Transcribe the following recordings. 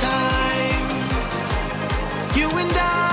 time. You and I.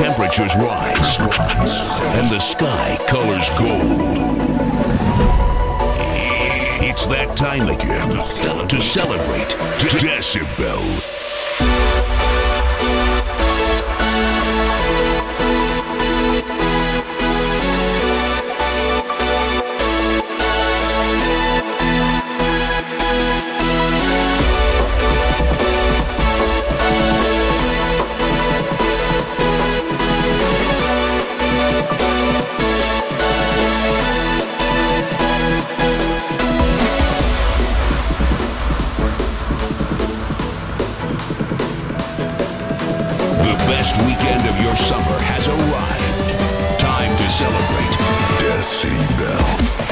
temperatures rise and the sky colors gold. That time again to celebrate Decibel. best weekend of your summer has arrived. Time to celebrate Decibel.